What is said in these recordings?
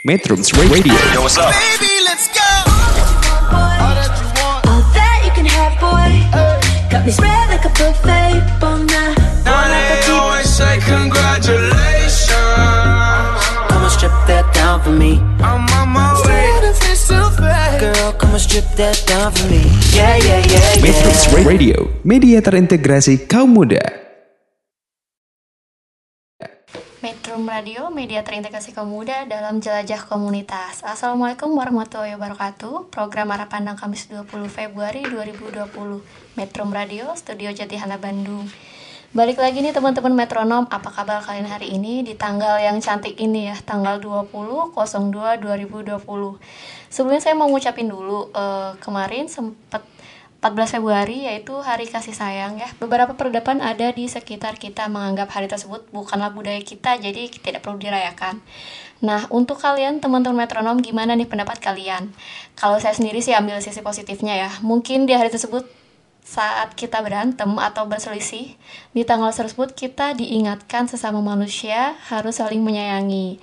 Metrums Radio. Yo, what's up? Baby, let's go. All that you can have, boy. Got me spread like a buffet. Bon. Now they always say congratulations. Come and strip that down for me. I'm on my way. Girl, come and strip that down for me. Yeah, yeah, yeah, Metrums yeah. Radio, media terintegrasi kaum muda. Metro Radio, media terintegrasi kaum muda dalam jelajah komunitas. Assalamualaikum warahmatullahi wabarakatuh. Program Arah Pandang Kamis 20 Februari 2020. Metro Radio, Studio Jatihana Bandung. Balik lagi nih teman-teman metronom, apa kabar kalian hari ini di tanggal yang cantik ini ya, tanggal 20 02 2020. Sebelumnya saya mau ngucapin dulu, eh, kemarin sempat 14 Februari yaitu Hari Kasih Sayang ya. Beberapa peradaban ada di sekitar kita menganggap hari tersebut bukanlah budaya kita jadi tidak perlu dirayakan. Nah, untuk kalian teman-teman metronom gimana nih pendapat kalian? Kalau saya sendiri sih ambil sisi positifnya ya. Mungkin di hari tersebut saat kita berantem atau berselisih, di tanggal tersebut kita diingatkan sesama manusia harus saling menyayangi.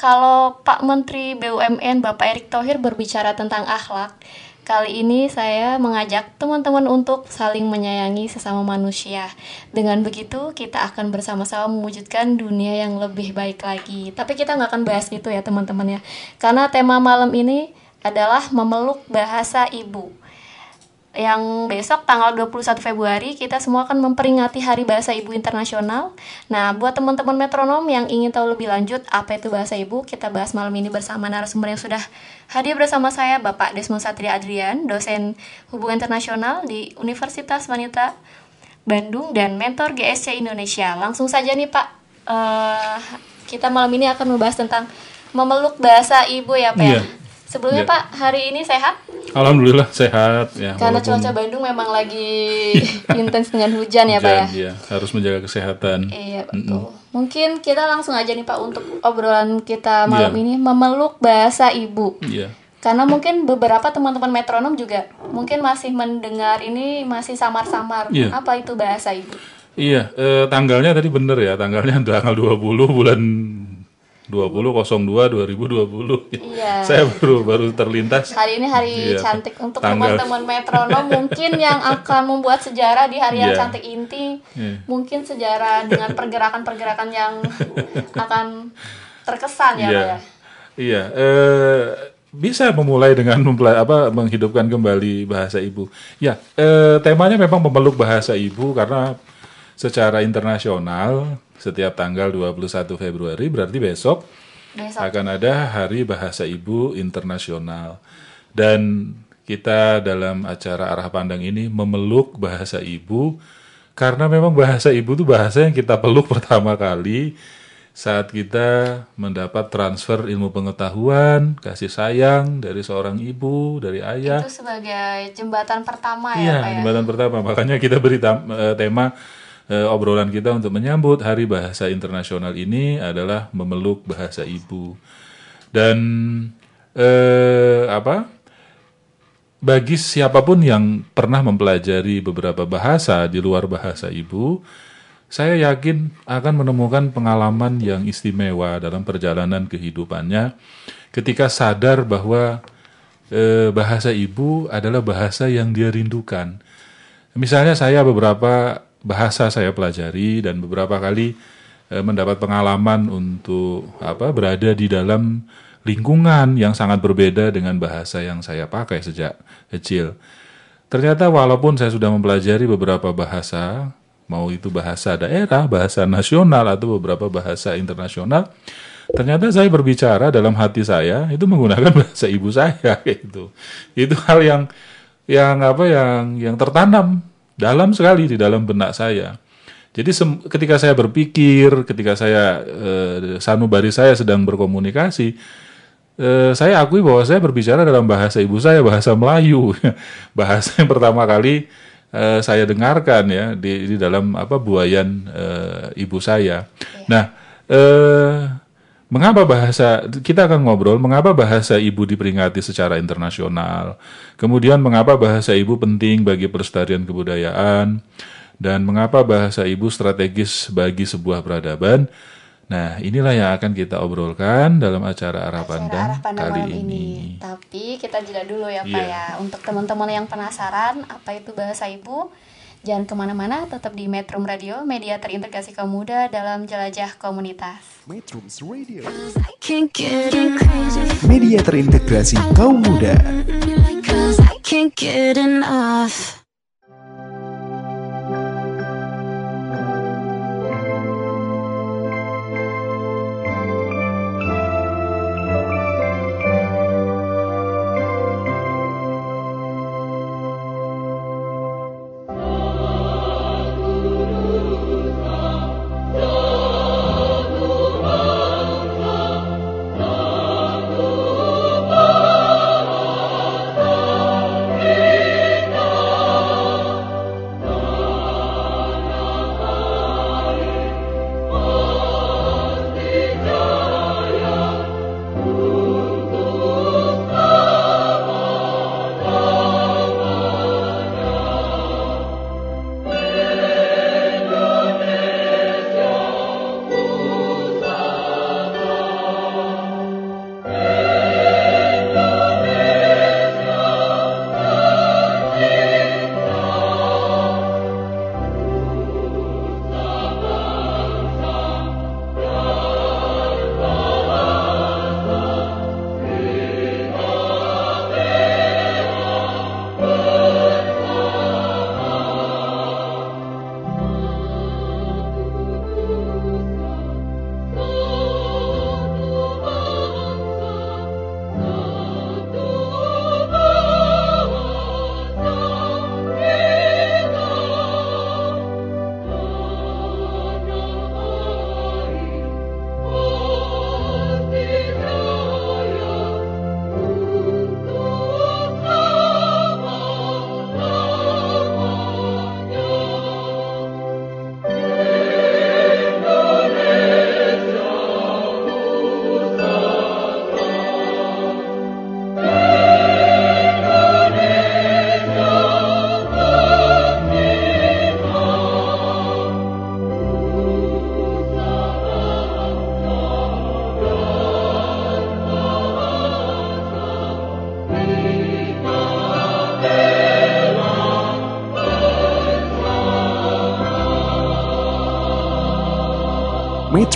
Kalau Pak Menteri BUMN Bapak Erick Thohir berbicara tentang akhlak, Kali ini saya mengajak teman-teman untuk saling menyayangi sesama manusia. Dengan begitu, kita akan bersama-sama mewujudkan dunia yang lebih baik lagi. Tapi kita nggak akan bahas itu ya teman-teman ya. Karena tema malam ini adalah memeluk bahasa ibu. Yang besok tanggal 21 Februari kita semua akan memperingati Hari Bahasa Ibu Internasional. Nah, buat teman-teman metronom yang ingin tahu lebih lanjut apa itu bahasa ibu, kita bahas malam ini bersama narasumber yang sudah hadir bersama saya Bapak Desmond Satria Adrian, dosen Hubungan Internasional di Universitas Wanita Bandung dan mentor GSC Indonesia. Langsung saja nih Pak, eh, kita malam ini akan membahas tentang memeluk bahasa ibu ya Pak. ya? Iya. Sebelumnya Iya. Pak, hari ini sehat? Alhamdulillah sehat ya. Karena walaupun cuaca Bandung memang lagi intens dengan hujan ya Pak ya. hujan, ya, harus menjaga kesehatan. Iya betul. Mungkin kita langsung aja nih Pak untuk obrolan kita malam Iya. ini memeluk bahasa ibu. Iya. Karena mungkin beberapa teman-teman metronom juga mungkin masih mendengar ini masih samar-samar. Iya. Apa itu bahasa ibu? Iya, eh, tanggalnya tadi bener ya, tanggalnya tanggal 20 bulan 20 02 2020. Iya. Saya baru baru terlintas. Hari ini hari Iya, cantik untuk teman-teman metronom mungkin yang akan membuat sejarah di hari yang Iya. cantik inti. Iya. Mungkin sejarah dengan pergerakan-pergerakan yang akan terkesan ya Iya. Pak ya. Iya, eh bisa memulai dengan mempela- apa menghidupkan kembali bahasa ibu. Ya, eh, temanya memang memeluk bahasa ibu karena secara internasional setiap tanggal 21 Februari berarti besok Besok. akan ada Hari Bahasa Ibu Internasional. Dan kita dalam acara Arah Pandang ini memeluk bahasa ibu karena memang bahasa ibu itu bahasa yang kita peluk pertama kali saat kita mendapat transfer ilmu pengetahuan, kasih sayang dari seorang ibu, dari ayah. Itu sebagai jembatan pertama ya Iya, Pak ya. jembatan pertama. Makanya kita beri eh, tema eh, obrolan kita untuk menyambut Hari Bahasa Internasional ini adalah memeluk bahasa ibu. Dan eh, apa? Bagi siapa pun yang pernah mempelajari beberapa bahasa di luar bahasa ibu, saya yakin akan menemukan pengalaman yang istimewa dalam perjalanan kehidupannya ketika sadar bahwa eh, bahasa ibu adalah bahasa yang dia rindukan. Misalnya saya beberapa bahasa saya pelajari dan beberapa kali eh, mendapat pengalaman untuk apa berada di dalam lingkungan yang sangat berbeda dengan bahasa yang saya pakai sejak kecil. Ternyata walaupun saya sudah mempelajari beberapa bahasa, mau itu bahasa daerah, bahasa nasional atau beberapa bahasa internasional, ternyata saya berbicara dalam hati saya itu menggunakan bahasa ibu saya gitu. Itu hal yang yang apa yang yang tertanam dalam sekali di dalam benak saya. Jadi ketika saya berpikir, ketika saya eh, sanubari saya sedang berkomunikasi, eh, saya akui bahwa saya berbicara dalam bahasa ibu saya, bahasa Melayu, bahasa yang pertama kali eh, saya dengarkan ya di, di dalam apa buayan eh, ibu saya. Nah, eh, mengapa bahasa kita akan ngobrol mengapa bahasa ibu diperingati secara internasional, kemudian mengapa bahasa ibu penting bagi pelestarian kebudayaan dan mengapa bahasa ibu strategis bagi sebuah peradaban. Nah, inilah yang akan kita obrolkan dalam acara arah Acara pandang arah pandang kali ini. ini. Tapi kita jeda dulu ya Pak Iya. ya. Untuk teman-teman yang penasaran apa itu bahasa ibu, jangan ke mana-mana, tetap di Metro Radio, media terintegrasi kaum muda dalam jelajah komunitas. Metrums Radio. Media terintegrasi kaum muda.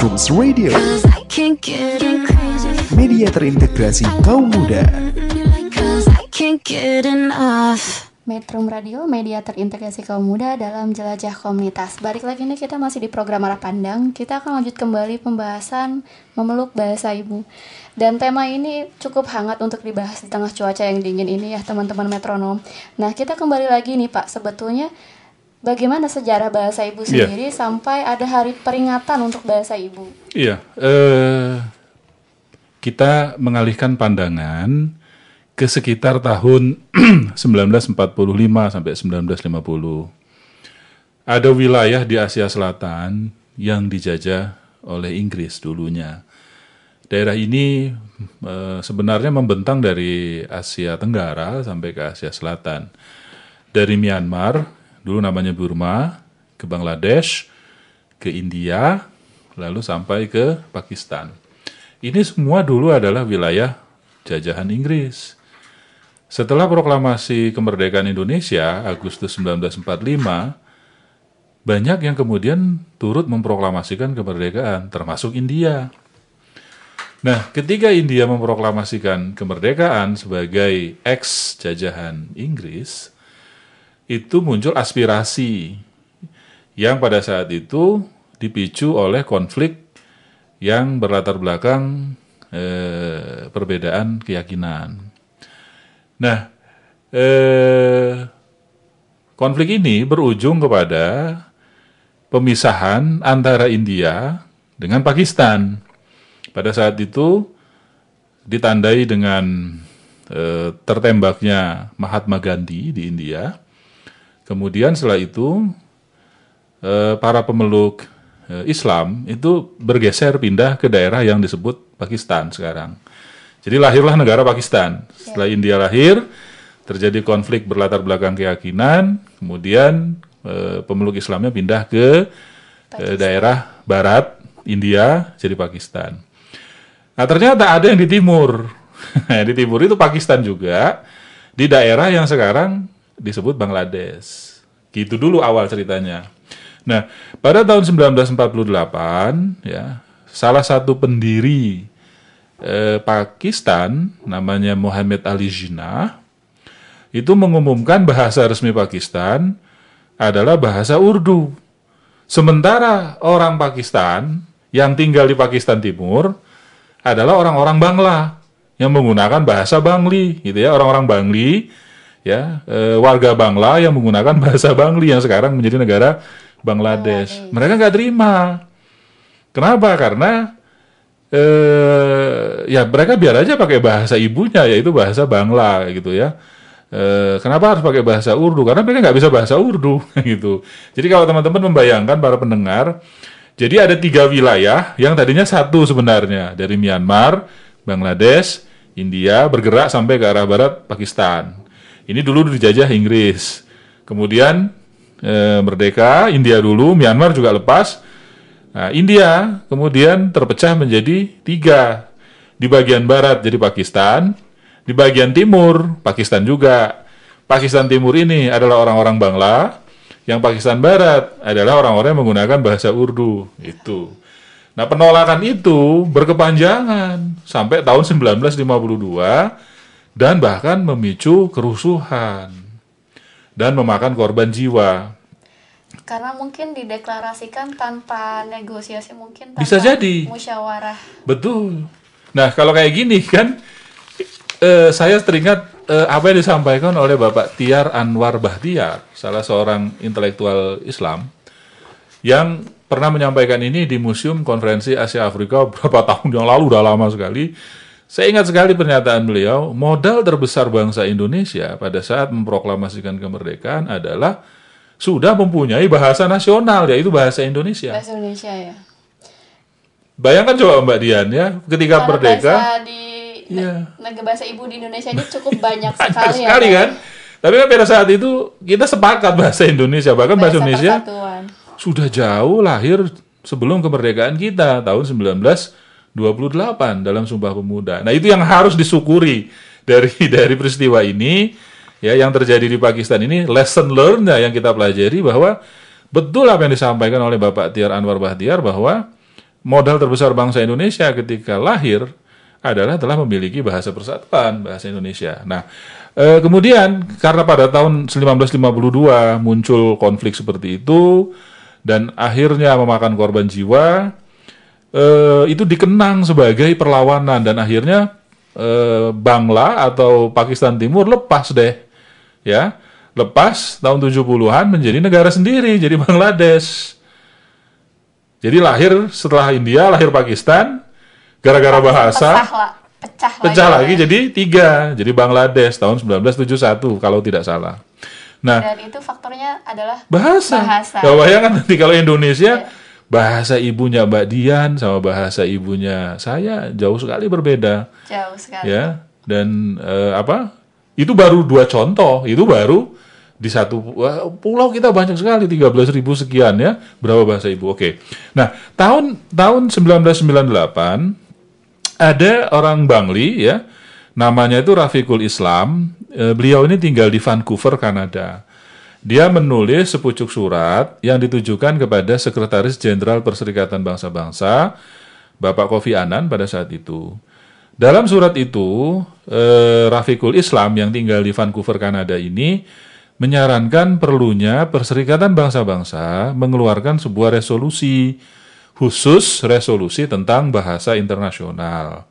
Cause I can't get enough. Metrums Radio. Media terintegrasi kaum muda. Metro Radio, media terintegrasi kaum muda dalam jelajah komunitas. Balik lagi nih kita masih di program arah pandang. Kita akan lanjut kembali pembahasan memeluk bahasa ibu. Dan tema ini cukup hangat untuk dibahas di tengah cuaca yang dingin ini ya teman-teman metronom. Nah kita kembali lagi nih Pak, sebetulnya bagaimana sejarah bahasa ibu Iya. sendiri sampai ada hari peringatan untuk bahasa ibu? Iya, eh, kita mengalihkan pandangan ke sekitar tahun 1945 sampai 1950. Ada wilayah di Asia Selatan yang dijajah oleh Inggris dulunya. Daerah ini eh, sebenarnya membentang dari Asia Tenggara sampai ke Asia Selatan. Dari Myanmar, dulu namanya Burma, ke Bangladesh, ke India, lalu sampai ke Pakistan. Ini semua dulu adalah wilayah jajahan Inggris. Setelah proklamasi kemerdekaan Indonesia Agustus 1945, banyak yang kemudian turut memproklamasikan kemerdekaan, termasuk India. Nah, ketika India memproklamasikan kemerdekaan sebagai ex jajahan Inggris, itu muncul aspirasi yang pada saat itu dipicu oleh konflik yang berlatar belakang eh, perbedaan keyakinan. Nah, eh, konflik ini berujung kepada pemisahan antara India dengan Pakistan. Pada saat itu ditandai dengan eh, tertembaknya Mahatma Gandhi di India. Kemudian setelah itu eh, para pemeluk eh, Islam itu bergeser pindah ke daerah yang disebut Pakistan sekarang. Jadi lahirlah negara Pakistan. Setelah India lahir, terjadi konflik berlatar belakang keyakinan, kemudian eh, pemeluk Islamnya pindah ke eh, daerah barat India jadi Pakistan. Nah ternyata ada yang di timur. di timur itu Pakistan juga, di daerah yang sekarang disebut Bangladesh. Gitu dulu awal ceritanya. Nah, pada tahun 1948 ya, salah satu pendiri eh, Pakistan namanya Muhammad Ali Jinnah itu mengumumkan bahasa resmi Pakistan adalah bahasa Urdu. Sementara orang Pakistan yang tinggal di Pakistan Timur adalah orang-orang Bangla yang menggunakan bahasa Bangli, gitu ya, orang-orang Bangli, ya, e, warga Bangla yang menggunakan bahasa Bangli yang sekarang menjadi negara Bangladesh. Mereka nggak terima. Kenapa? Karena eh, ya mereka biar aja pakai bahasa ibunya yaitu bahasa Bangla gitu ya. Eh, kenapa harus pakai bahasa Urdu? Karena mereka nggak bisa bahasa Urdu gitu. Jadi kalau teman-teman membayangkan para pendengar, jadi ada tiga wilayah yang tadinya satu sebenarnya dari Myanmar, Bangladesh, India bergerak sampai ke arah barat Pakistan. Ini dulu dijajah Inggris. Kemudian eh, merdeka, India dulu, Myanmar juga lepas. Nah, India kemudian terpecah menjadi tiga. Di bagian barat jadi Pakistan, di bagian timur Pakistan juga. Pakistan Timur ini adalah orang-orang Bangla, yang Pakistan Barat adalah orang-orang yang menggunakan bahasa Urdu. Itu. Nah, penolakan itu berkepanjangan sampai tahun 1952 dan bahkan memicu kerusuhan dan memakan korban jiwa. Karena mungkin dideklarasikan tanpa negosiasi mungkin tanpa Bisa jadi. musyawarah. Betul. Nah, kalau kayak gini kan eh, saya teringat eh, apa yang disampaikan oleh Bapak Tiar Anwar Bahtiar, salah seorang intelektual Islam yang pernah menyampaikan ini di Museum Konferensi Asia Afrika beberapa tahun yang lalu, udah lama sekali. Saya ingat sekali pernyataan beliau, modal terbesar bangsa Indonesia pada saat memproklamasikan kemerdekaan adalah sudah mempunyai bahasa nasional, yaitu bahasa Indonesia. Bahasa Indonesia ya. Bayangkan coba Mbak Dian ya, ketika Karena merdeka, bahasa di negara bahasa ibu di Indonesia ini cukup banyak banyak sekali, sekali, ya. kan. Tapi kan pada saat itu kita sepakat bahasa Indonesia, bahkan bahasa, Indonesia persatuan. sudah jauh lahir sebelum kemerdekaan kita tahun 1928 dalam Sumpah Pemuda. Nah, itu yang harus disyukuri dari dari peristiwa ini ya yang terjadi di Pakistan ini lesson learned ya yang kita pelajari bahwa betul apa yang disampaikan oleh Bapak Tiar Anwar Bahtiar bahwa modal terbesar bangsa Indonesia ketika lahir adalah telah memiliki bahasa persatuan bahasa Indonesia. Nah, eh, kemudian karena pada tahun 1952 muncul konflik seperti itu dan akhirnya memakan korban jiwa, eh, itu dikenang sebagai perlawanan dan akhirnya eh, Bangla atau Pakistan Timur lepas deh, ya, lepas tahun 70-an menjadi negara sendiri, jadi Bangladesh. Jadi lahir setelah India, lahir Pakistan, gara-gara bahasa, Pecah, lah, pecah, pecah lagi ya. jadi tiga, jadi Bangladesh tahun 1971 kalau tidak salah. Nah, Dan itu faktornya adalah bahasa. Bahasa. Ya, bayangkan nanti kalau Indonesia bahasa ibunya Mbak Dian sama bahasa ibunya saya jauh sekali berbeda, jauh sekali. ya. Dan eh, apa? Itu baru dua contoh, itu baru di satu wah, pulau kita banyak sekali 13.000 sekian ya berapa bahasa ibu oke nah tahun tahun 1998 ada orang Bangli ya namanya itu Rafiqul Islam Eh, beliau ini tinggal di Vancouver Kanada dia menulis sepucuk surat yang ditujukan kepada Sekretaris Jenderal Perserikatan Bangsa-Bangsa Bapak Kofi Annan pada saat itu dalam surat itu eh, Rafiqul Islam yang tinggal di Vancouver Kanada ini menyarankan perlunya Perserikatan Bangsa-Bangsa mengeluarkan sebuah resolusi khusus resolusi tentang bahasa internasional.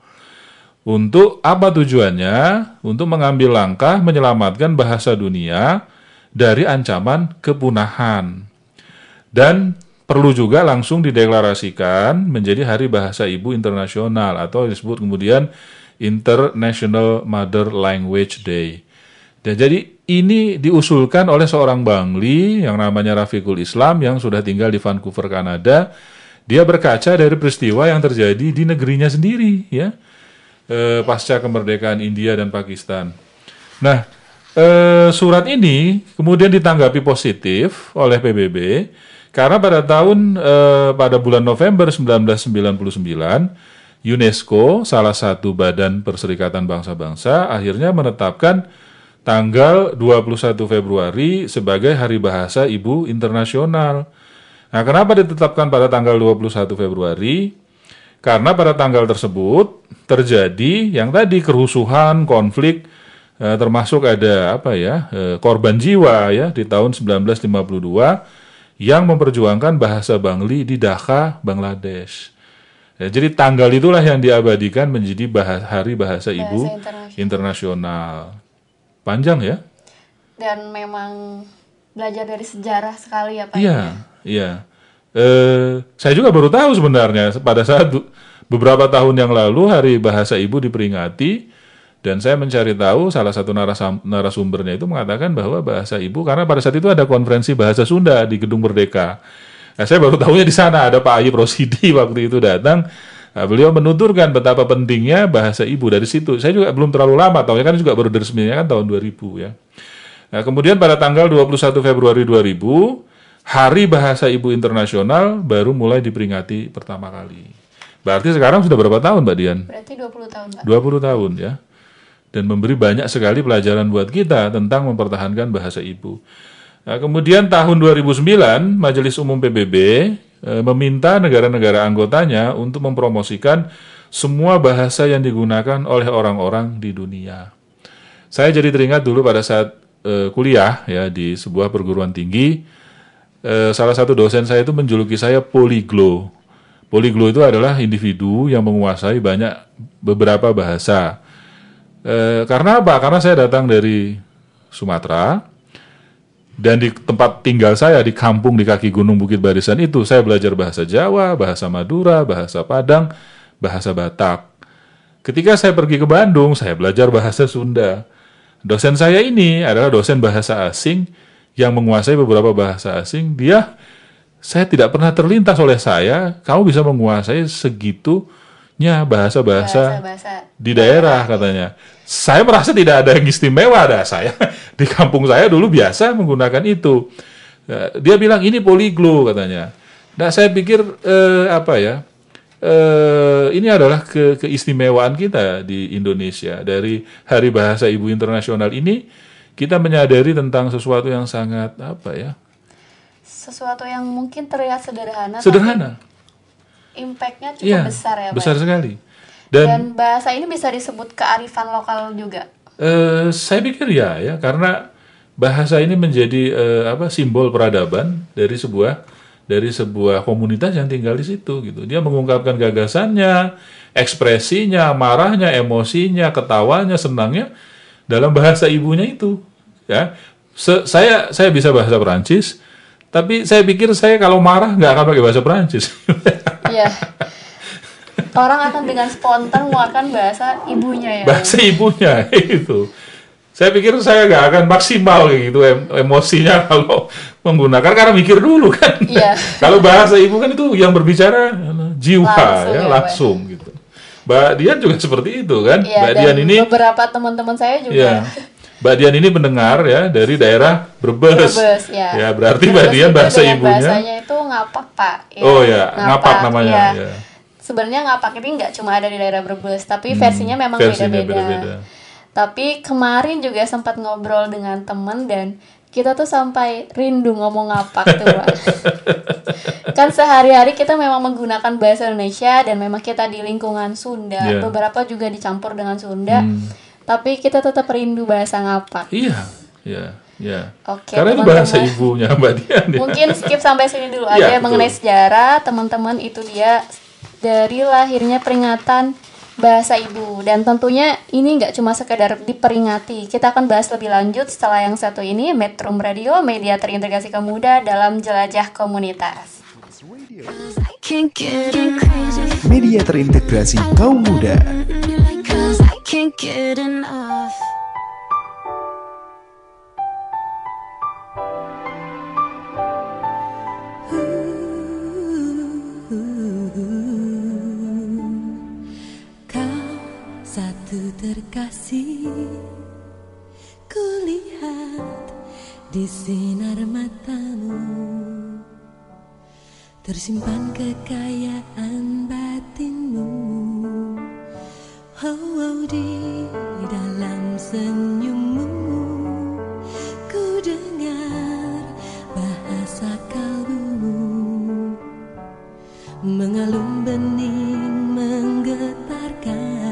Untuk apa tujuannya? Untuk mengambil langkah menyelamatkan bahasa dunia dari ancaman kepunahan. Dan perlu juga langsung dideklarasikan menjadi Hari Bahasa Ibu Internasional atau disebut kemudian International Mother Language Day. Dan jadi ini diusulkan oleh seorang Bangli yang namanya Rafiqul Islam yang sudah tinggal di Vancouver, Kanada. Dia berkaca dari peristiwa yang terjadi di negerinya sendiri, ya, eh, pasca kemerdekaan India dan Pakistan. Nah, eh, surat ini kemudian ditanggapi positif oleh PBB Karena pada tahun eh, pada bulan November 1999 UNESCO, salah satu badan Perserikatan Bangsa-Bangsa, akhirnya menetapkan tanggal 21 Februari sebagai Hari Bahasa Ibu Internasional. Nah, kenapa ditetapkan pada tanggal 21 Februari? Karena pada tanggal tersebut terjadi yang tadi kerusuhan, konflik, eh, termasuk ada apa ya eh, korban jiwa ya di tahun 1952 yang memperjuangkan bahasa Bangli di Dhaka, Bangladesh. Ya, jadi tanggal itulah yang diabadikan menjadi bahas- Hari Bahasa Ibu Internasional. Internasional. Panjang ya? Dan memang belajar dari sejarah sekali ya Pak. Iya, iya. Eh, saya juga baru tahu sebenarnya pada saat beberapa tahun yang lalu Hari Bahasa Ibu diperingati dan saya mencari tahu salah satu narasumbernya itu mengatakan bahwa bahasa ibu karena pada saat itu ada konferensi bahasa Sunda di Gedung Merdeka. Nah, saya baru tahunya di sana ada Pak Ayub Rosidi waktu itu datang. Nah, beliau menuturkan betapa pentingnya bahasa ibu dari situ. Saya juga belum terlalu lama tahu ya kan juga baru resminya kan tahun 2000 ya. Nah, kemudian pada tanggal 21 Februari 2000, Hari Bahasa Ibu Internasional baru mulai diperingati pertama kali. Berarti sekarang sudah berapa tahun, Mbak Dian? Berarti 20 tahun Pak. 20 tahun ya. Dan memberi banyak sekali pelajaran buat kita tentang mempertahankan bahasa ibu. Nah, kemudian tahun 2009, Majelis Umum PBB eh, meminta negara-negara anggotanya untuk mempromosikan semua bahasa yang digunakan oleh orang-orang di dunia. Saya jadi teringat dulu pada saat eh, kuliah ya di sebuah perguruan tinggi, eh, salah satu dosen saya itu menjuluki saya poliglo. Poliglo itu adalah individu yang menguasai banyak beberapa bahasa. Eh, karena apa? Karena saya datang dari Sumatera dan di tempat tinggal saya di kampung di kaki Gunung Bukit Barisan itu saya belajar bahasa Jawa, bahasa Madura, bahasa Padang, bahasa Batak. Ketika saya pergi ke Bandung, saya belajar bahasa Sunda. Dosen saya ini adalah dosen bahasa asing yang menguasai beberapa bahasa asing. Dia saya tidak pernah terlintas oleh saya, kamu bisa menguasai segitunya bahasa-bahasa Bahasa-bahasa di daerah katanya. Saya merasa tidak ada yang istimewa ada saya di kampung saya dulu biasa menggunakan itu. Ya, Dia bilang ini poliglo katanya. Nah saya pikir eh, apa ya? Eh, ini adalah ke- keistimewaan kita di Indonesia dari Hari Bahasa Ibu Internasional ini kita menyadari tentang sesuatu yang sangat apa ya? sesuatu yang mungkin terlihat sederhana, Sederhana. tapi impact-nya cukup Iya, besar ya Pak. besar sekali. Dan, Dan bahasa ini bisa disebut kearifan lokal juga. Eh, saya pikir ya, ya karena bahasa ini menjadi eh, apa simbol peradaban dari sebuah dari sebuah komunitas yang tinggal di situ gitu. Dia mengungkapkan gagasannya, ekspresinya, marahnya, emosinya, ketawanya, senangnya dalam bahasa ibunya itu. Ya, Se- saya saya bisa bahasa Perancis, tapi saya pikir saya kalau marah nggak akan pakai bahasa Perancis. Iya. Orang akan dengan spontan mengeluarkan bahasa ibunya ya. bahasa ibunya itu. Saya pikir saya nggak akan maksimal kayak gitu em- emosinya kalau menggunakan karena mikir dulu kan. Iya. kalau bahasa ibu kan itu yang berbicara jiwa Langsung ya, ya, Pak. langsung gitu. Mbak Dian juga seperti itu kan. Iya, Mbak Dian ini beberapa teman-teman saya juga. ya. Mbak Dian ini mendengar ya dari daerah Brebes. Brebes, ya. Ya, berarti Mbak Brebes Dian itu bahasa ibunya. Bahasanya itu ngapak, Pak. Oh, ya, ngapak namanya, iya. ya. Sebenarnya ngapak ini nggak cuma ada di daerah Brebes, tapi versinya memang Hmm, versinya beda-beda. Tapi kemarin juga sempat ngobrol dengan temen dan kita tuh sampai rindu ngomong ngapak tuh, Pak. kan sehari-hari kita memang menggunakan bahasa Indonesia dan memang kita di lingkungan Sunda, Iya. Hmm. beberapa juga dicampur dengan Sunda. Tapi kita tetap rindu bahasa ngapak. Iya, iya, iya. Oke, Karena itu bahasa ibunya Mbak Dian. ya. Mungkin skip sampai sini dulu Iya, aja betul. mengenai sejarah, teman-teman itu dia dari lahirnya peringatan bahasa ibu dan tentunya ini nggak cuma sekedar diperingati. Kita akan bahas lebih lanjut setelah yang satu ini Metro Radio, media terintegrasi kaum muda dalam jelajah komunitas. Media terintegrasi kaum muda. Terkasih. Kulihat di sinar matamu. Tersimpan kekayaan batinmu. Oh, oh, Di dalam senyummu. Ku dengar bahasa kalbumu. Mengalun bening menggetarkan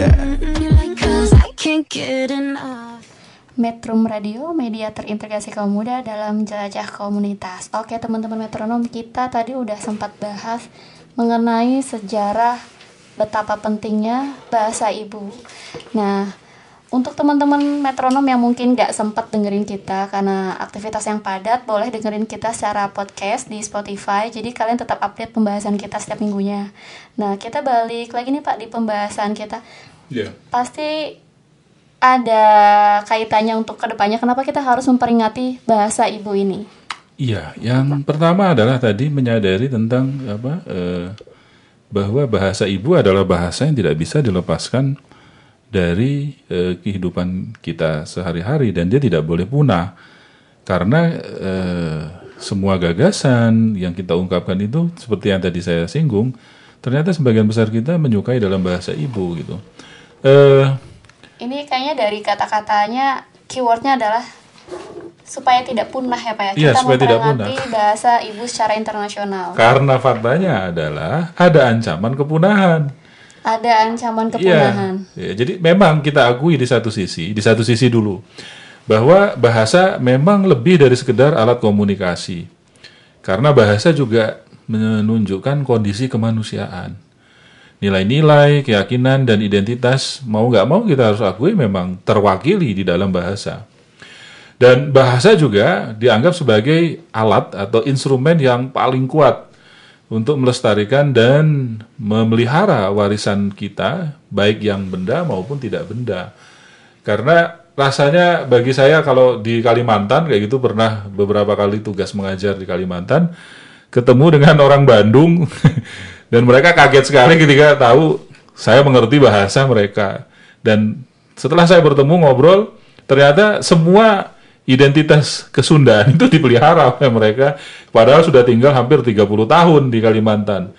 muda. Metrum Radio, media terintegrasi kaum muda dalam jelajah komunitas. Oke teman-teman metronom, kita tadi udah sempat bahas mengenai sejarah betapa pentingnya bahasa ibu. Nah, untuk teman-teman metronom yang mungkin gak sempat dengerin kita karena aktivitas yang padat, boleh dengerin kita secara podcast di Spotify. Jadi kalian tetap update pembahasan kita setiap minggunya. Nah, kita balik lagi nih Pak di pembahasan kita. Iya. Pasti ada kaitannya untuk ke depannya kenapa kita harus memperingati bahasa ibu ini. Iya, yang pertama adalah tadi menyadari tentang apa eh, bahwa bahasa ibu adalah bahasa yang tidak bisa dilepaskan dari eh, kehidupan kita sehari-hari dan dia tidak boleh punah karena eh, semua gagasan yang kita ungkapkan itu seperti yang tadi saya singgung, ternyata sebagian besar kita menyukai dalam bahasa ibu gitu. Eh, Ini kayaknya dari kata-katanya keywordnya adalah supaya tidak punah ya Pak ya. Iya, Kita supaya tidak memperingati bahasa ibu secara internasional. karena faktanya adalah ada ancaman kepunahan. Ada ancaman kepunahan. Iya, ya, jadi memang kita akui di satu sisi, di satu sisi dulu bahwa bahasa memang lebih dari sekedar alat komunikasi. Karena bahasa juga menunjukkan kondisi kemanusiaan. Nilai-nilai, keyakinan, dan identitas mau nggak mau kita harus akui memang terwakili di dalam bahasa. Dan bahasa juga dianggap sebagai alat atau instrumen yang paling kuat untuk melestarikan dan memelihara warisan kita, baik yang benda maupun tidak benda. Karena rasanya bagi saya kalau di Kalimantan kayak gitu pernah beberapa kali tugas mengajar di Kalimantan, ketemu dengan orang Bandung dan mereka kaget sekali ketika tahu saya mengerti bahasa mereka. Dan setelah saya bertemu ngobrol, ternyata semua identitas kesundaan itu dipelihara oleh mereka padahal sudah tinggal hampir 30 tahun di Kalimantan.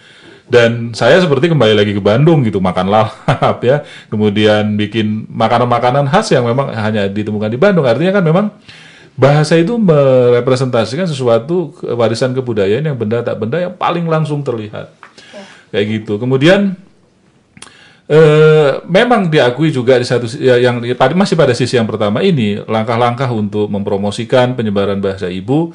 Dan saya seperti kembali lagi ke Bandung gitu, makan lalap ya. Kemudian bikin makanan-makanan khas yang memang hanya ditemukan di Bandung. Artinya kan memang bahasa itu merepresentasikan sesuatu warisan kebudayaan yang benda tak benda yang paling langsung terlihat. Kayak gitu. Kemudian Eh, memang diakui juga di satu ya, yang tadi masih pada sisi yang pertama ini langkah-langkah untuk mempromosikan penyebaran bahasa ibu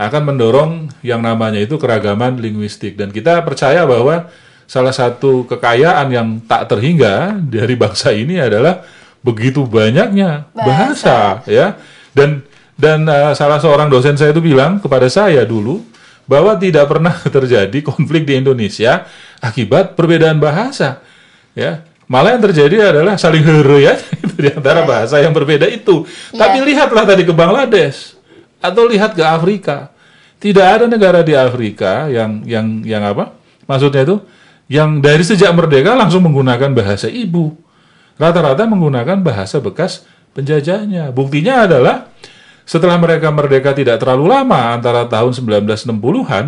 akan mendorong yang namanya itu keragaman linguistik. Dan kita percaya bahwa salah satu kekayaan yang tak terhingga dari bangsa ini adalah begitu banyaknya bahasa, ya. Dan dan eh, salah seorang dosen saya itu bilang kepada saya dulu bahwa tidak pernah terjadi konflik di Indonesia akibat perbedaan bahasa. Ya malah yang terjadi adalah saling heureuy ya di antara bahasa yang berbeda itu. Tapi lihatlah tadi ke Bangladesh atau lihat ke Afrika. Tidak ada negara di Afrika yang yang yang apa? Maksudnya itu yang dari sejak merdeka langsung menggunakan bahasa ibu. Rata-rata menggunakan bahasa bekas penjajahnya. Buktinya adalah setelah mereka merdeka tidak terlalu lama antara tahun 1960-an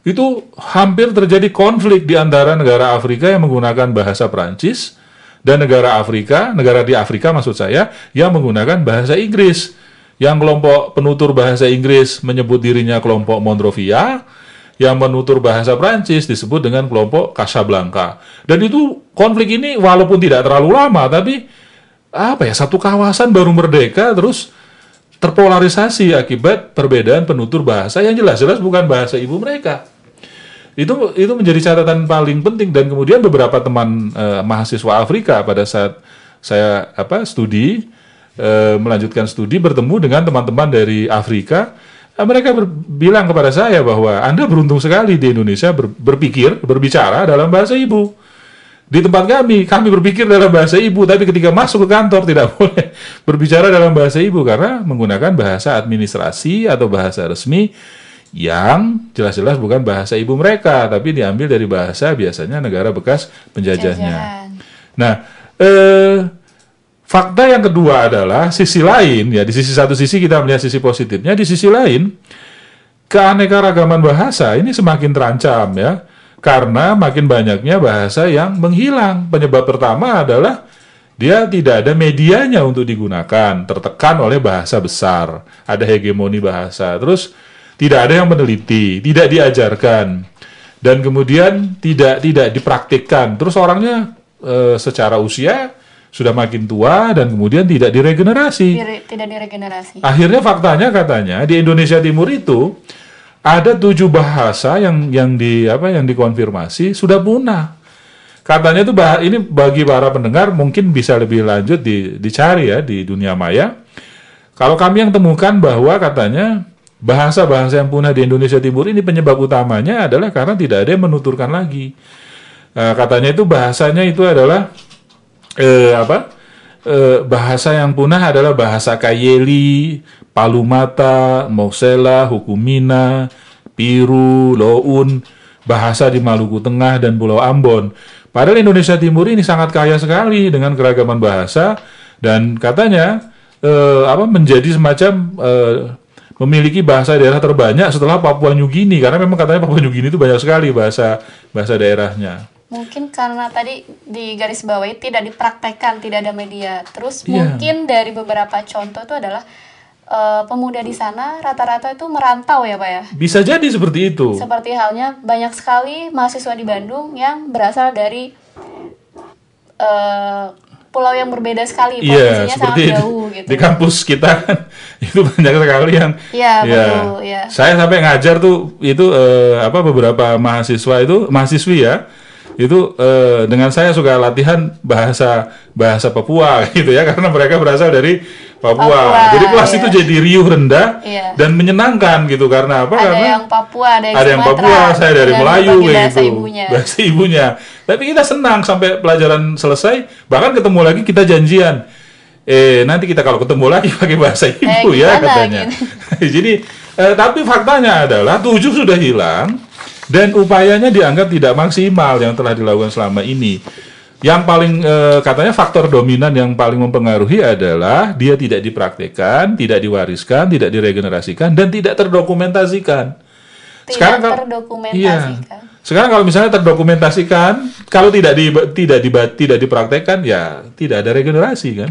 itu hampir terjadi konflik di antara negara Afrika yang menggunakan bahasa Prancis dan negara Afrika, negara di Afrika maksud saya, yang menggunakan bahasa Inggris. Yang kelompok penutur bahasa Inggris menyebut dirinya kelompok Monrovia, yang menutur bahasa Prancis disebut dengan kelompok Casablanca. Dan itu konflik ini walaupun tidak terlalu lama, tapi apa ya satu kawasan baru merdeka terus terpolarisasi akibat perbedaan penutur bahasa yang jelas-jelas bukan bahasa ibu mereka. Itu itu menjadi catatan paling penting dan kemudian beberapa teman eh, mahasiswa Afrika pada saat saya apa studi eh, melanjutkan studi bertemu dengan teman-teman dari Afrika eh, mereka ber- bilang kepada saya bahwa Anda beruntung sekali di Indonesia ber- berpikir berbicara dalam bahasa ibu di tempat kami, kami berpikir dalam bahasa ibu, tapi ketika masuk ke kantor tidak boleh berbicara dalam bahasa ibu karena menggunakan bahasa administrasi atau bahasa resmi yang jelas-jelas bukan bahasa ibu mereka, tapi diambil dari bahasa biasanya negara bekas penjajahnya. Nah, eh, fakta yang kedua adalah sisi lain, ya di sisi satu sisi kita melihat sisi positifnya, di sisi lain keanekaragaman bahasa ini semakin terancam ya, karena makin banyaknya bahasa yang menghilang. Penyebab pertama adalah dia tidak ada medianya untuk digunakan, tertekan oleh bahasa besar, ada hegemoni bahasa, terus tidak ada yang meneliti, tidak diajarkan, dan kemudian tidak tidak dipraktikkan. Terus orangnya eh, secara usia sudah makin tua dan kemudian tidak diregenerasi. Dire- tidak diregenerasi. Akhirnya faktanya katanya di Indonesia Timur itu ada tujuh bahasa yang yang di apa yang dikonfirmasi sudah punah. Katanya itu bah, ini bagi para pendengar mungkin bisa lebih lanjut di, dicari ya di dunia maya. Kalau kami yang temukan bahwa katanya bahasa-bahasa yang punah di Indonesia Timur ini penyebab utamanya adalah karena tidak ada yang menuturkan lagi. Eh, katanya itu bahasanya itu adalah eh, apa? Eh, bahasa yang punah adalah bahasa Kayeli, Palumata, Mosela, Hukumina, Piru, Loun, bahasa di Maluku Tengah dan Pulau Ambon. Padahal Indonesia Timur ini sangat kaya sekali dengan keragaman bahasa dan katanya eh, apa menjadi semacam eh, memiliki bahasa daerah terbanyak setelah Papua New Guinea karena memang katanya Papua New Guinea itu banyak sekali bahasa bahasa daerahnya. Mungkin karena tadi di garis bawahi tidak dipraktekkan, tidak ada media. Terus Iya. mungkin dari beberapa contoh itu adalah eh, pemuda di sana rata-rata itu merantau ya Pak ya. Bisa jadi seperti itu. Seperti halnya banyak sekali mahasiswa di Bandung yang berasal dari eh, pulau yang berbeda sekali, Iya, provinsinya sangat jauh gitu. Di kampus kita kan itu banyak sekali yang Iya, ya, betul, iya. Saya sampai ngajar tuh itu eh, apa beberapa mahasiswa itu mahasiswi ya. Itu eh, dengan saya suka latihan bahasa bahasa Papua gitu ya karena mereka berasal dari Papua. Papua, Jadi kelas iya. itu jadi riuh rendah Iya. dan menyenangkan gitu karena apa? ada karena yang Papua, ada yang ada yang Papua, saya dari Melayu kayak bahasa gitu. ibunya. Bahasa ibunya. Tapi kita senang sampai pelajaran selesai, bahkan ketemu lagi kita janjian. Eh, nanti kita kalau ketemu lagi pakai bahasa ibu ya gimana katanya. gitu? Jadi eh, tapi faktanya adalah tujuh sudah hilang dan upayanya dianggap tidak maksimal yang telah dilakukan selama ini. Yang paling eh, katanya faktor dominan yang paling mempengaruhi adalah dia tidak dipraktekkan, tidak diwariskan, tidak diregenerasikan dan tidak terdokumentasikan. Tidak kalau- terdokumentasikan. Iya. Sekarang kalau misalnya terdokumentasikan, kalau tidak di, tidak di, tidak dipraktekkan, ya tidak ada regenerasi kan.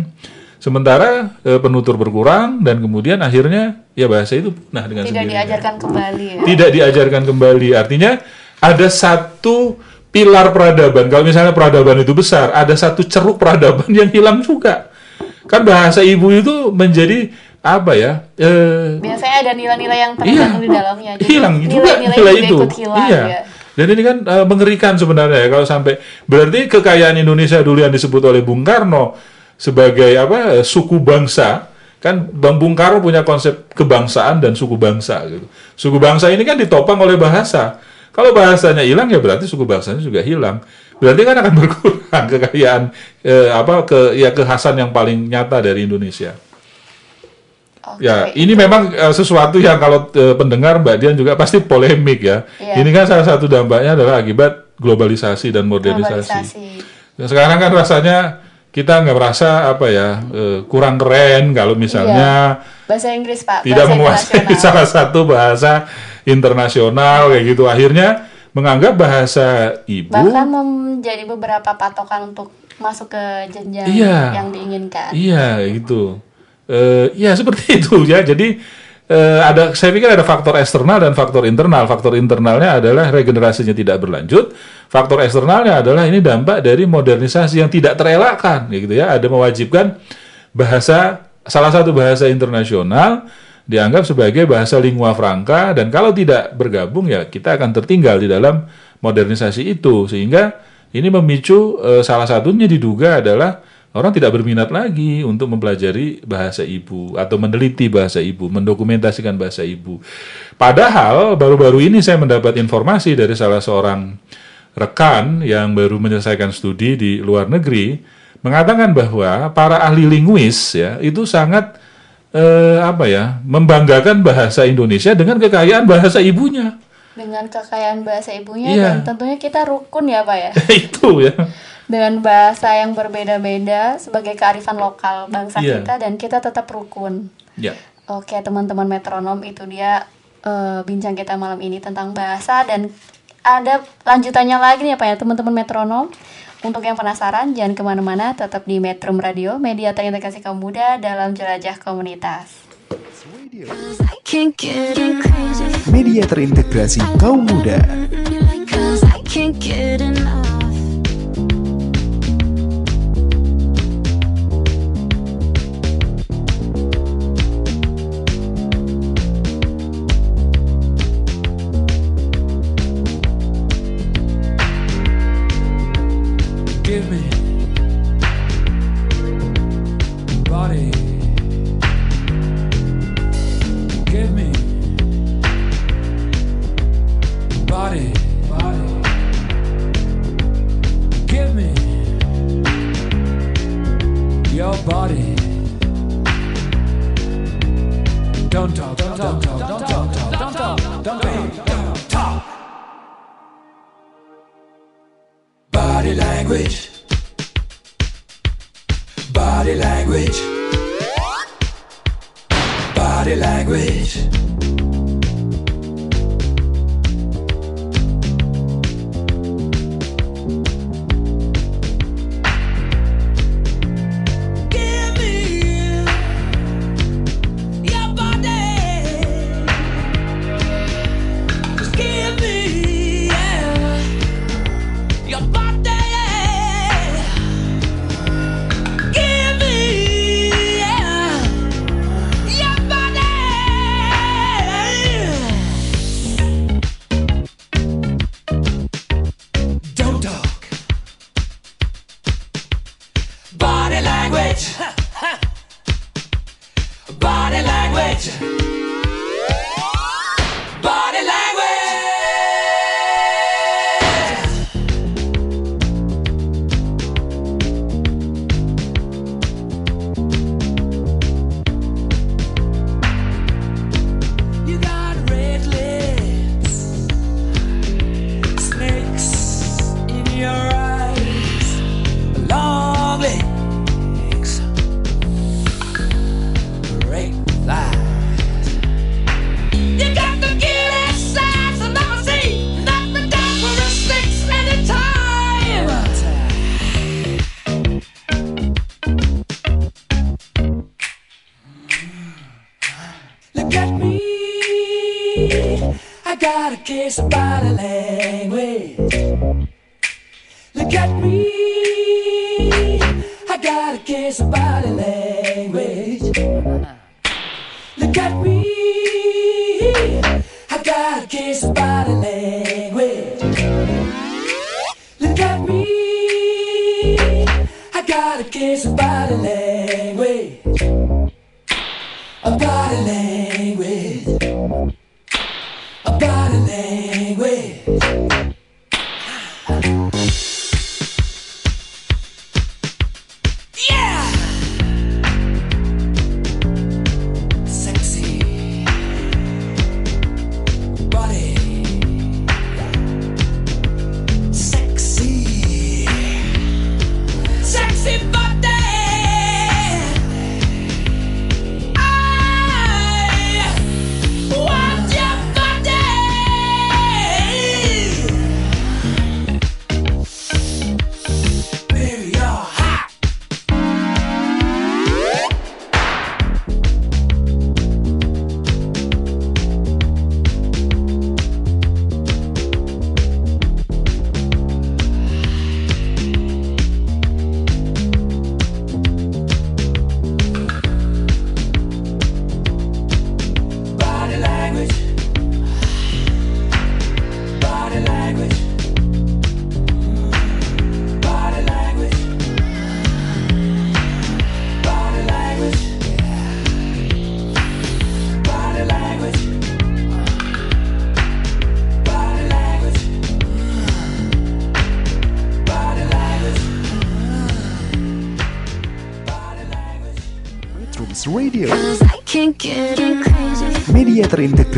Sementara eh, penutur berkurang dan kemudian akhirnya ya bahasa itu punah dengan Tidak sendirinya. diajarkan kembali ya. Tidak diajarkan kembali. Artinya ada satu pilar peradaban. Kalau misalnya peradaban itu besar, ada satu ceruk peradaban yang hilang juga. Kan bahasa ibu itu menjadi apa ya? Eh, Biasanya ada nilai-nilai yang Iya. terkandung di dalamnya. Jadi hilang juga nilai-nilai nilai juga itu. ikut hilang iya. ya. Dan ini kan eh, mengerikan sebenarnya ya kalau sampai berarti kekayaan Indonesia dulu yang disebut oleh Bung Karno sebagai apa eh, suku bangsa kan Bang Bung Karno punya konsep kebangsaan dan suku bangsa gitu. Suku bangsa ini kan ditopang oleh bahasa. Kalau bahasanya hilang ya berarti suku bangsanya juga hilang. Berarti kan akan berkurang kekayaan eh, apa ke ya kekhasan yang paling nyata dari Indonesia. Oke, Ya, ini memang eh, sesuatu yang kalau eh, pendengar Mbak Dian juga pasti polemik ya. Iya. Ini kan salah satu dampaknya adalah akibat globalisasi dan modernisasi. globalisasi. Ya, sekarang kan rasanya kita nggak merasa apa ya eh, kurang keren kalau misalnya Bahasa Inggris Pak. tidak menguasai salah satu bahasa internasional kayak gitu. Akhirnya menganggap bahasa ibu Bahkan menjadi beberapa patokan untuk masuk ke jenjang Iya. yang diinginkan. Iya gitu. Eh, ya seperti itu ya. Jadi eh, ada, saya pikir ada faktor eksternal dan faktor internal. Faktor internalnya adalah regenerasinya tidak berlanjut. Faktor eksternalnya adalah ini dampak dari modernisasi yang tidak terelakkan, gitu ya. Ada mewajibkan bahasa salah satu bahasa internasional dianggap sebagai bahasa lingua franca dan kalau tidak bergabung ya kita akan tertinggal di dalam modernisasi itu sehingga ini memicu eh, salah satunya diduga adalah orang tidak berminat lagi untuk mempelajari bahasa ibu atau meneliti bahasa ibu, mendokumentasikan bahasa ibu. Padahal baru-baru ini saya mendapat informasi dari salah seorang rekan yang baru menyelesaikan studi di luar negeri mengatakan bahwa para ahli linguis ya itu sangat eh, apa ya membanggakan bahasa Indonesia dengan kekayaan bahasa ibunya. Dengan kekayaan bahasa ibunya Iya. dan tentunya kita rukun ya Pak ya. itu ya. Dengan bahasa yang berbeda-beda sebagai kearifan lokal bangsa Iya. kita dan kita tetap rukun. Ya. Oke teman-teman metronom itu dia eh, bincang kita malam ini tentang bahasa dan ada lanjutannya lagi nih ya Pak ya teman-teman metronom. Untuk yang penasaran jangan ke mana-mana tetap di Metro Radio Media terintegrasi kaum muda dalam jelajah komunitas. I can't get enough. Media terintegrasi kaum muda. Give me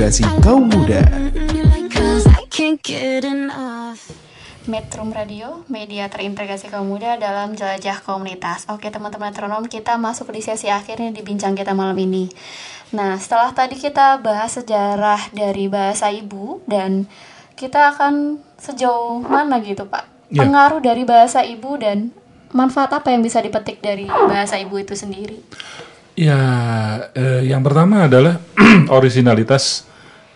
terintegrasi kaum muda. Metrum Radio, media terintegrasi kaum muda dalam jelajah komunitas. Oke teman-teman metronom, kita masuk di sesi akhirnya di bincang kita malam ini. Nah, setelah tadi kita bahas sejarah dari bahasa ibu dan kita akan sejauh mana gitu Pak? Ya. Pengaruh dari bahasa ibu dan manfaat apa yang bisa dipetik dari bahasa ibu itu sendiri? Ya, eh, yang pertama adalah originalitas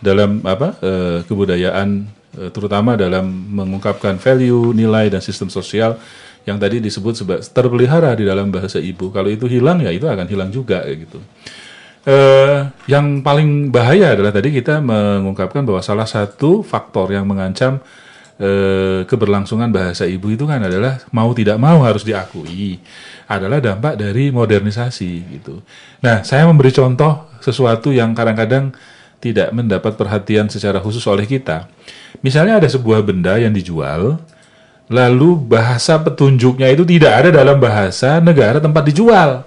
dalam apa eh, kebudayaan, eh, terutama dalam mengungkapkan value, nilai dan sistem sosial yang tadi disebut sebagai terpelihara di dalam bahasa ibu. Kalau itu hilang ya itu akan hilang juga gitu. Eh, yang paling bahaya adalah tadi kita mengungkapkan bahwa salah satu faktor yang mengancam keberlangsungan bahasa ibu itu kan adalah mau tidak mau harus diakui adalah dampak dari modernisasi gitu. Nah, saya memberi contoh sesuatu yang kadang-kadang tidak mendapat perhatian secara khusus oleh kita. Misalnya ada sebuah benda yang dijual, lalu bahasa petunjuknya itu tidak ada dalam bahasa negara tempat dijual.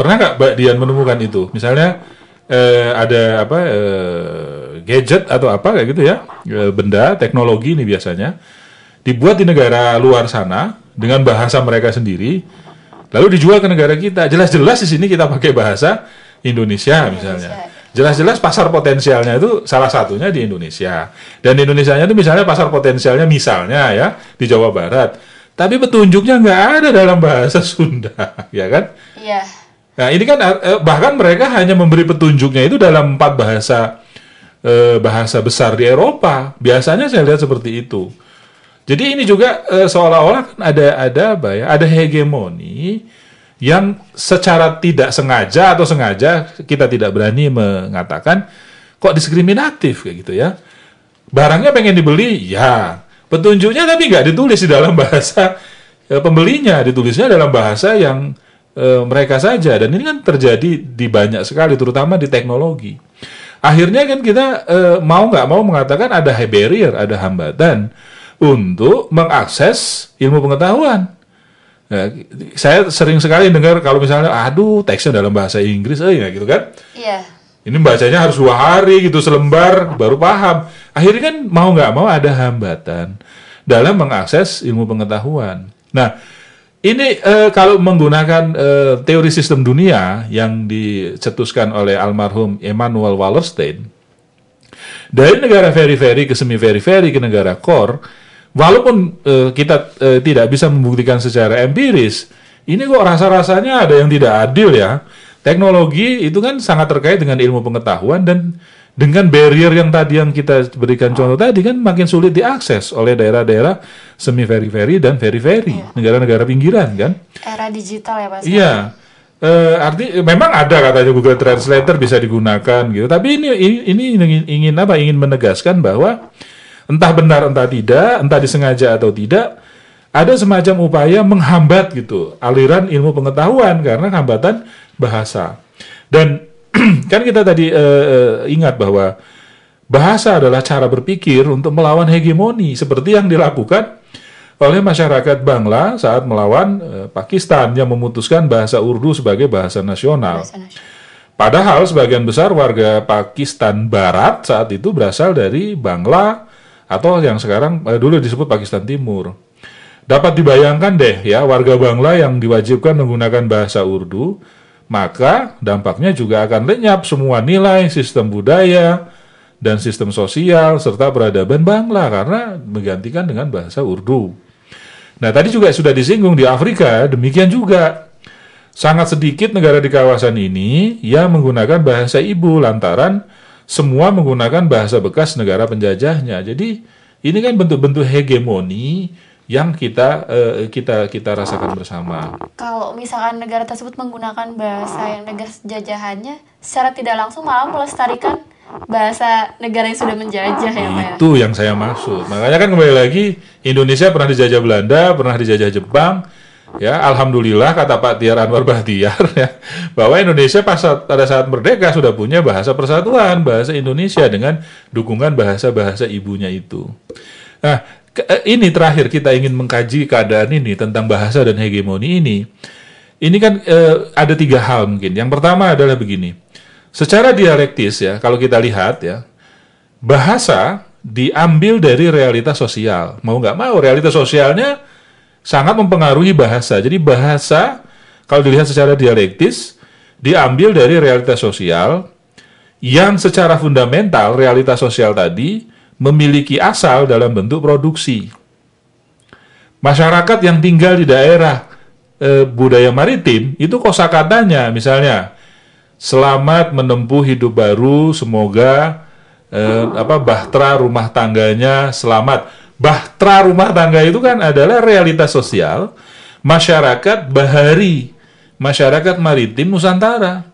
Pernah nggak Mbak Dian menemukan itu? Misalnya eh, ada apa eh, gadget atau apa kayak gitu ya, eh, benda teknologi ini biasanya dibuat di negara luar sana dengan bahasa mereka sendiri, lalu dijual ke negara kita. Jelas-jelas di sini kita pakai bahasa Indonesia misalnya. Jelas-jelas pasar potensialnya itu salah satunya di Indonesia. Dan di Indonesia itu misalnya pasar potensialnya misalnya ya di Jawa Barat. Tapi petunjuknya nggak ada dalam bahasa Sunda, ya kan? Iya. Nah ini kan eh, bahkan mereka hanya memberi petunjuknya itu dalam empat bahasa eh, bahasa besar di Eropa. Biasanya saya lihat seperti itu. Jadi ini juga eh, seolah-olah kan ada ada apa ya? Ada hegemoni yang secara tidak sengaja atau sengaja kita tidak berani mengatakan kok diskriminatif kayak gitu ya. Barangnya pengen dibeli, ya. Petunjuknya tapi nggak ditulis di dalam bahasa eh, pembelinya ditulisnya dalam bahasa yang eh, mereka saja dan ini kan terjadi di banyak sekali terutama di teknologi. Akhirnya kan kita eh, mau nggak mau mengatakan ada barrier, ada hambatan untuk mengakses ilmu pengetahuan. Nah, saya sering sekali dengar kalau misalnya, aduh teksnya dalam bahasa Inggris, eh ya gitu kan. Iya. Ini bacanya harus dua hari gitu selembar baru paham. Akhirnya kan mau nggak mau ada hambatan dalam mengakses ilmu pengetahuan. Nah, ini eh, kalau menggunakan eh, teori sistem dunia yang dicetuskan oleh almarhum Emmanuel Wallerstein, dari negara very-very ke semi-very-very ke negara core, walaupun eh, kita eh, tidak bisa membuktikan secara empiris, ini kok rasa-rasanya ada yang tidak adil ya. Teknologi itu kan sangat terkait dengan ilmu pengetahuan dan dengan barrier yang tadi yang kita berikan contoh tadi kan makin sulit diakses oleh daerah-daerah semi very-very dan very-very, negara-negara pinggiran kan. Era digital ya Pak. Iya. Eh, arti memang ada katanya Google Translator bisa digunakan gitu. Tapi ini ini, ini ingin, ingin apa? Ingin menegaskan bahwa entah benar entah tidak, entah disengaja atau tidak, ada semacam upaya menghambat gitu aliran ilmu pengetahuan karena hambatan bahasa. Dan kan kita tadi eh, ingat bahwa bahasa adalah cara berpikir untuk melawan hegemoni seperti yang dilakukan oleh masyarakat Bangla saat melawan eh, Pakistan yang memutuskan bahasa Urdu sebagai bahasa nasional. Bahasa nasional. Padahal sebagian besar warga Pakistan Barat saat itu berasal dari Bangla atau yang sekarang eh, dulu disebut Pakistan Timur. Dapat dibayangkan deh ya warga Bangla yang diwajibkan menggunakan bahasa Urdu, maka dampaknya juga akan lenyap semua nilai sistem budaya dan sistem sosial serta peradaban Bangla karena menggantikan dengan bahasa Urdu. Nah, tadi juga sudah disinggung di Afrika, demikian juga. Sangat sedikit negara di kawasan ini yang menggunakan bahasa ibu lantaran semua menggunakan bahasa bekas negara penjajahnya. Jadi ini kan bentuk-bentuk hegemoni yang kita eh, kita kita rasakan bersama. Kalau misalkan negara tersebut menggunakan bahasa yang negara jajahannya, secara tidak langsung malah melestarikan bahasa negara yang sudah menjajah ya Pak ya. Itu yang saya maksud. Makanya kan kembali lagi Indonesia pernah dijajah Belanda, pernah dijajah Jepang. Ya, alhamdulillah kata Pak Tiar Anwar Bahtiar ya, bahwa Indonesia pas pada saat merdeka sudah punya bahasa persatuan, bahasa Indonesia dengan dukungan bahasa-bahasa ibunya itu. Nah, eh, ini terakhir kita ingin mengkaji keadaan ini tentang bahasa dan hegemoni ini. Ini kan eh, ada tiga hal mungkin. Yang pertama adalah begini. Secara dialektis ya, kalau kita lihat ya, bahasa diambil dari realitas sosial. Mau nggak mau, realitas sosialnya sangat mempengaruhi bahasa. Jadi bahasa, kalau dilihat secara dialektis, diambil dari realitas sosial yang secara fundamental realitas sosial tadi memiliki asal dalam bentuk produksi. Masyarakat yang tinggal di daerah eh, budaya maritim itu kosakatanya misalnya selamat menempuh hidup baru semoga eh, apa bahtera rumah tangganya selamat. Bahtera rumah tangga itu kan adalah realitas sosial masyarakat bahari, masyarakat maritim Nusantara.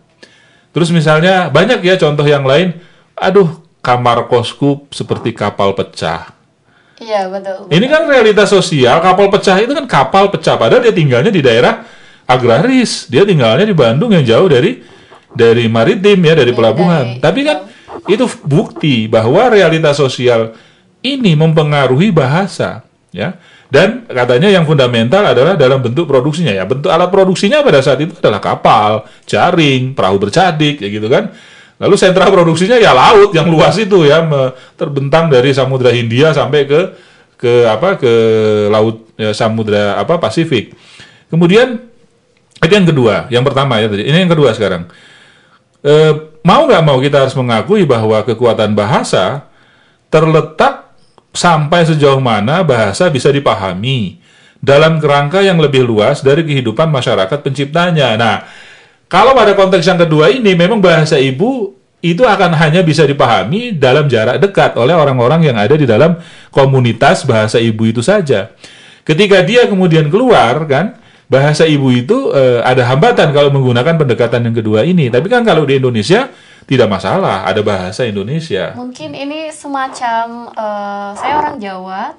Terus misalnya banyak ya contoh yang lain, aduh kamar kosku seperti kapal pecah. Iya betul. Ini kan realitas sosial, kapal pecah itu kan kapal pecah padahal dia tinggalnya di daerah agraris. Dia tinggalnya di Bandung yang jauh dari dari maritim ya, dari pelabuhan. dari- Tapi kan itu bukti bahwa realitas sosial ini mempengaruhi bahasa, ya. Dan katanya yang fundamental adalah dalam bentuk produksinya ya. Bentuk alat produksinya pada saat itu adalah kapal, jaring, perahu bercadik ya gitu kan. Lalu sentra produksinya ya laut yang luas itu ya terbentang dari Samudra Hindia sampai ke ke apa ke laut ya, Samudra apa Pasifik. Kemudian itu yang kedua, yang pertama ya tadi. Ini yang kedua sekarang. Eh, mau nggak mau kita harus mengakui bahwa kekuatan bahasa terletak sampai sejauh mana bahasa bisa dipahami dalam kerangka yang lebih luas dari kehidupan masyarakat penciptanya. Nah, kalau pada konteks yang kedua ini memang bahasa ibu itu akan hanya bisa dipahami dalam jarak dekat oleh orang-orang yang ada di dalam komunitas bahasa ibu itu saja. Ketika dia kemudian keluar kan bahasa ibu itu eh, ada hambatan kalau menggunakan pendekatan yang kedua ini. Tapi kan kalau di Indonesia tidak masalah, ada bahasa Indonesia. Mungkin ini semacam eh, saya orang Jawa,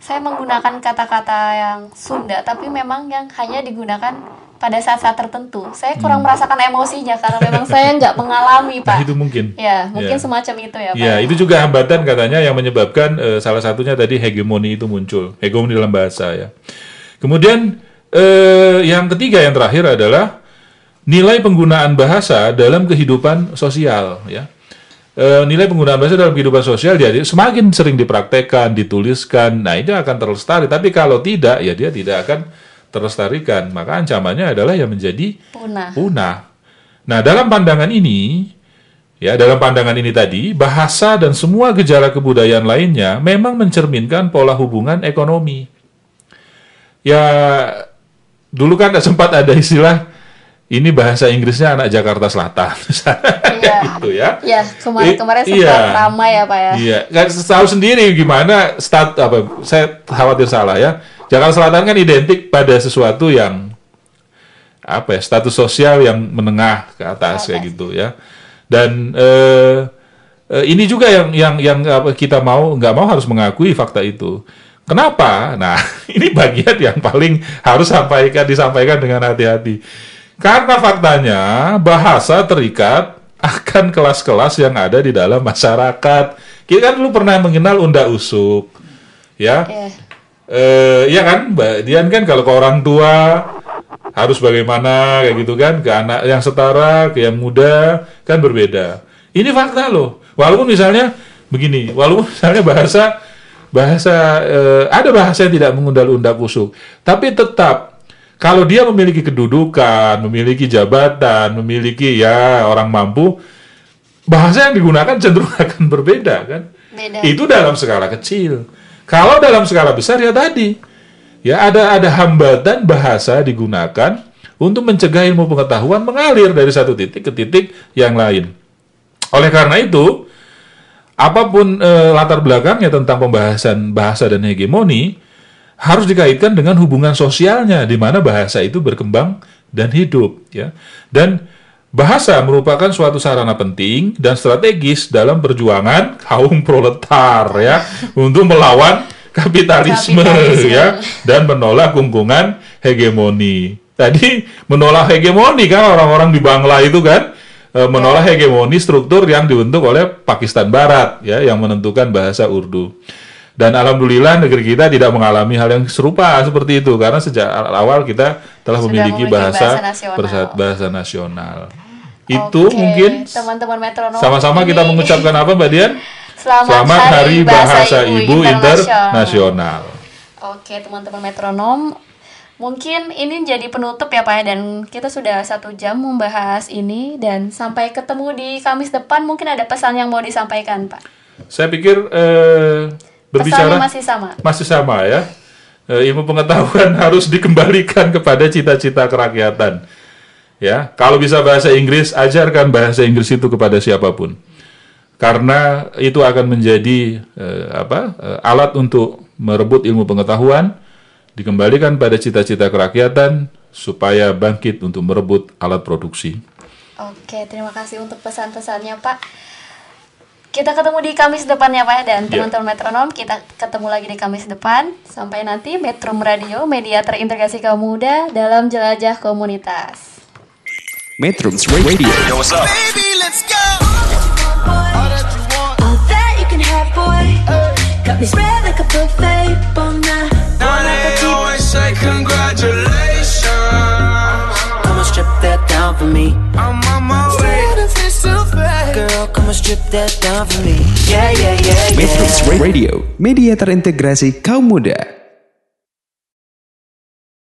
saya menggunakan kata-kata yang Sunda tapi memang yang hanya digunakan pada saat-saat tertentu. Saya kurang merasakan emosinya karena memang saya nggak mengalami, Pak. Hmm. Nah, itu mungkin. Ya, mungkin Ya. semacam itu ya, Pak. Ya, itu juga hambatan katanya yang menyebabkan eh, salah satunya tadi hegemoni itu muncul, hegemoni dalam bahasa ya. Kemudian eh, yang ketiga yang terakhir adalah nilai penggunaan bahasa dalam kehidupan sosial ya. Eh, nilai penggunaan bahasa dalam kehidupan sosial jadi semakin sering dipraktekkan, dituliskan, nah itu akan terlestari. Tapi kalau tidak, ya dia tidak akan terlestarikan. Maka ancamannya adalah yang menjadi Punah. punah. Nah, dalam pandangan ini, ya dalam pandangan ini tadi, bahasa dan semua gejala kebudayaan lainnya memang mencerminkan pola hubungan ekonomi. Ya, dulu kan sempat ada istilah ini bahasa Inggrisnya anak Jakarta Selatan, Iya. gitu ya. Ya, kemarin-kemarin sempat iya. ramai ya, Pak ya. Iya, kan tahu sendiri gimana stat apa? Saya khawatir salah ya. Jakarta Selatan kan identik pada sesuatu yang apa ya status sosial yang menengah ke atas kayak gitu ya. Dan eh, eh, ini juga yang yang yang apa, kita mau nggak mau harus mengakui fakta itu. Kenapa? Nah, ini bagian yang paling harus sampaikan disampaikan dengan hati-hati. Karena faktanya bahasa terikat akan kelas-kelas yang ada di dalam masyarakat. Kita kan dulu pernah mengenal unda usuk, ya. Eh, iya kan, Mbak Dian kan kalau ke orang tua harus bagaimana kayak gitu kan, ke anak yang setara, ke yang muda kan berbeda. Ini fakta loh. Walaupun misalnya begini, walaupun misalnya bahasa bahasa eh, ada bahasa yang tidak mengundang-undang usuk, tapi tetap kalau dia memiliki kedudukan, memiliki jabatan, memiliki ya orang mampu, bahasa yang digunakan cenderung akan berbeda kan. Beda. Itu dalam skala kecil. Kalau dalam skala besar ya tadi, ya ada ada hambatan bahasa digunakan untuk mencegah ilmu pengetahuan mengalir dari satu titik ke titik yang lain. Oleh karena itu, apa pun eh, latar belakangnya tentang pembahasan bahasa dan hegemoni harus dikaitkan dengan hubungan sosialnya di mana bahasa itu berkembang dan hidup ya. Dan bahasa merupakan suatu sarana penting dan strategis dalam perjuangan kaum proletar ya untuk melawan kapitalisme, Kapitalisme. ya dan menolak kungkungan hegemoni. Tadi menolak hegemoni kan orang-orang di Bangla itu kan eh, menolak hegemoni struktur yang dibentuk oleh Pakistan Barat ya yang menentukan bahasa Urdu. Dan alhamdulillah negeri kita tidak mengalami hal yang serupa seperti itu karena sejak awal kita telah Sudah memiliki memiliki bahasa bahasa nasional. bahasa nasional. Itu mungkin teman-teman metronom sama-sama kita mengucapkan apa Mbak Dian? Selamat, Hari Bahasa Ibu Internasional. Oke, teman-teman metronom, mungkin ini jadi penutup ya Pak ya, dan kita sudah satu jam membahas ini dan sampai ketemu di Kamis depan mungkin ada pesan yang mau disampaikan Pak. Saya pikir eh, berbicara Pesannya masih sama. masih sama ya. Eh, ilmu pengetahuan harus dikembalikan kepada cita-cita kerakyatan. Ya, kalau bisa bahasa Inggris, ajarkan bahasa Inggris itu kepada siapa pun. Karena itu akan menjadi eh, apa? eh, alat untuk merebut ilmu pengetahuan, dikembalikan pada cita-cita kerakyatan supaya bangkit untuk merebut alat produksi. Oke, terima kasih untuk pesan-pesannya Pak. Kita ketemu di Kamis depan ya Pak ya, dan Ya. teman-teman metronom kita ketemu lagi di Kamis depan. Sampai nanti Metro Radio, media terintegrasi kaum muda dalam jelajah komunitas. Metrums Radio Baby, let's go. All that you want. All that you can have, boy. Got me spread like a buffet. Bon Now they always say congratulations. Come on, strip that down for me. I'm on my way. Girl, come on, strip that down for me. Yeah, yeah, yeah, yeah. Metrums Radio Media terintegrasi kaum muda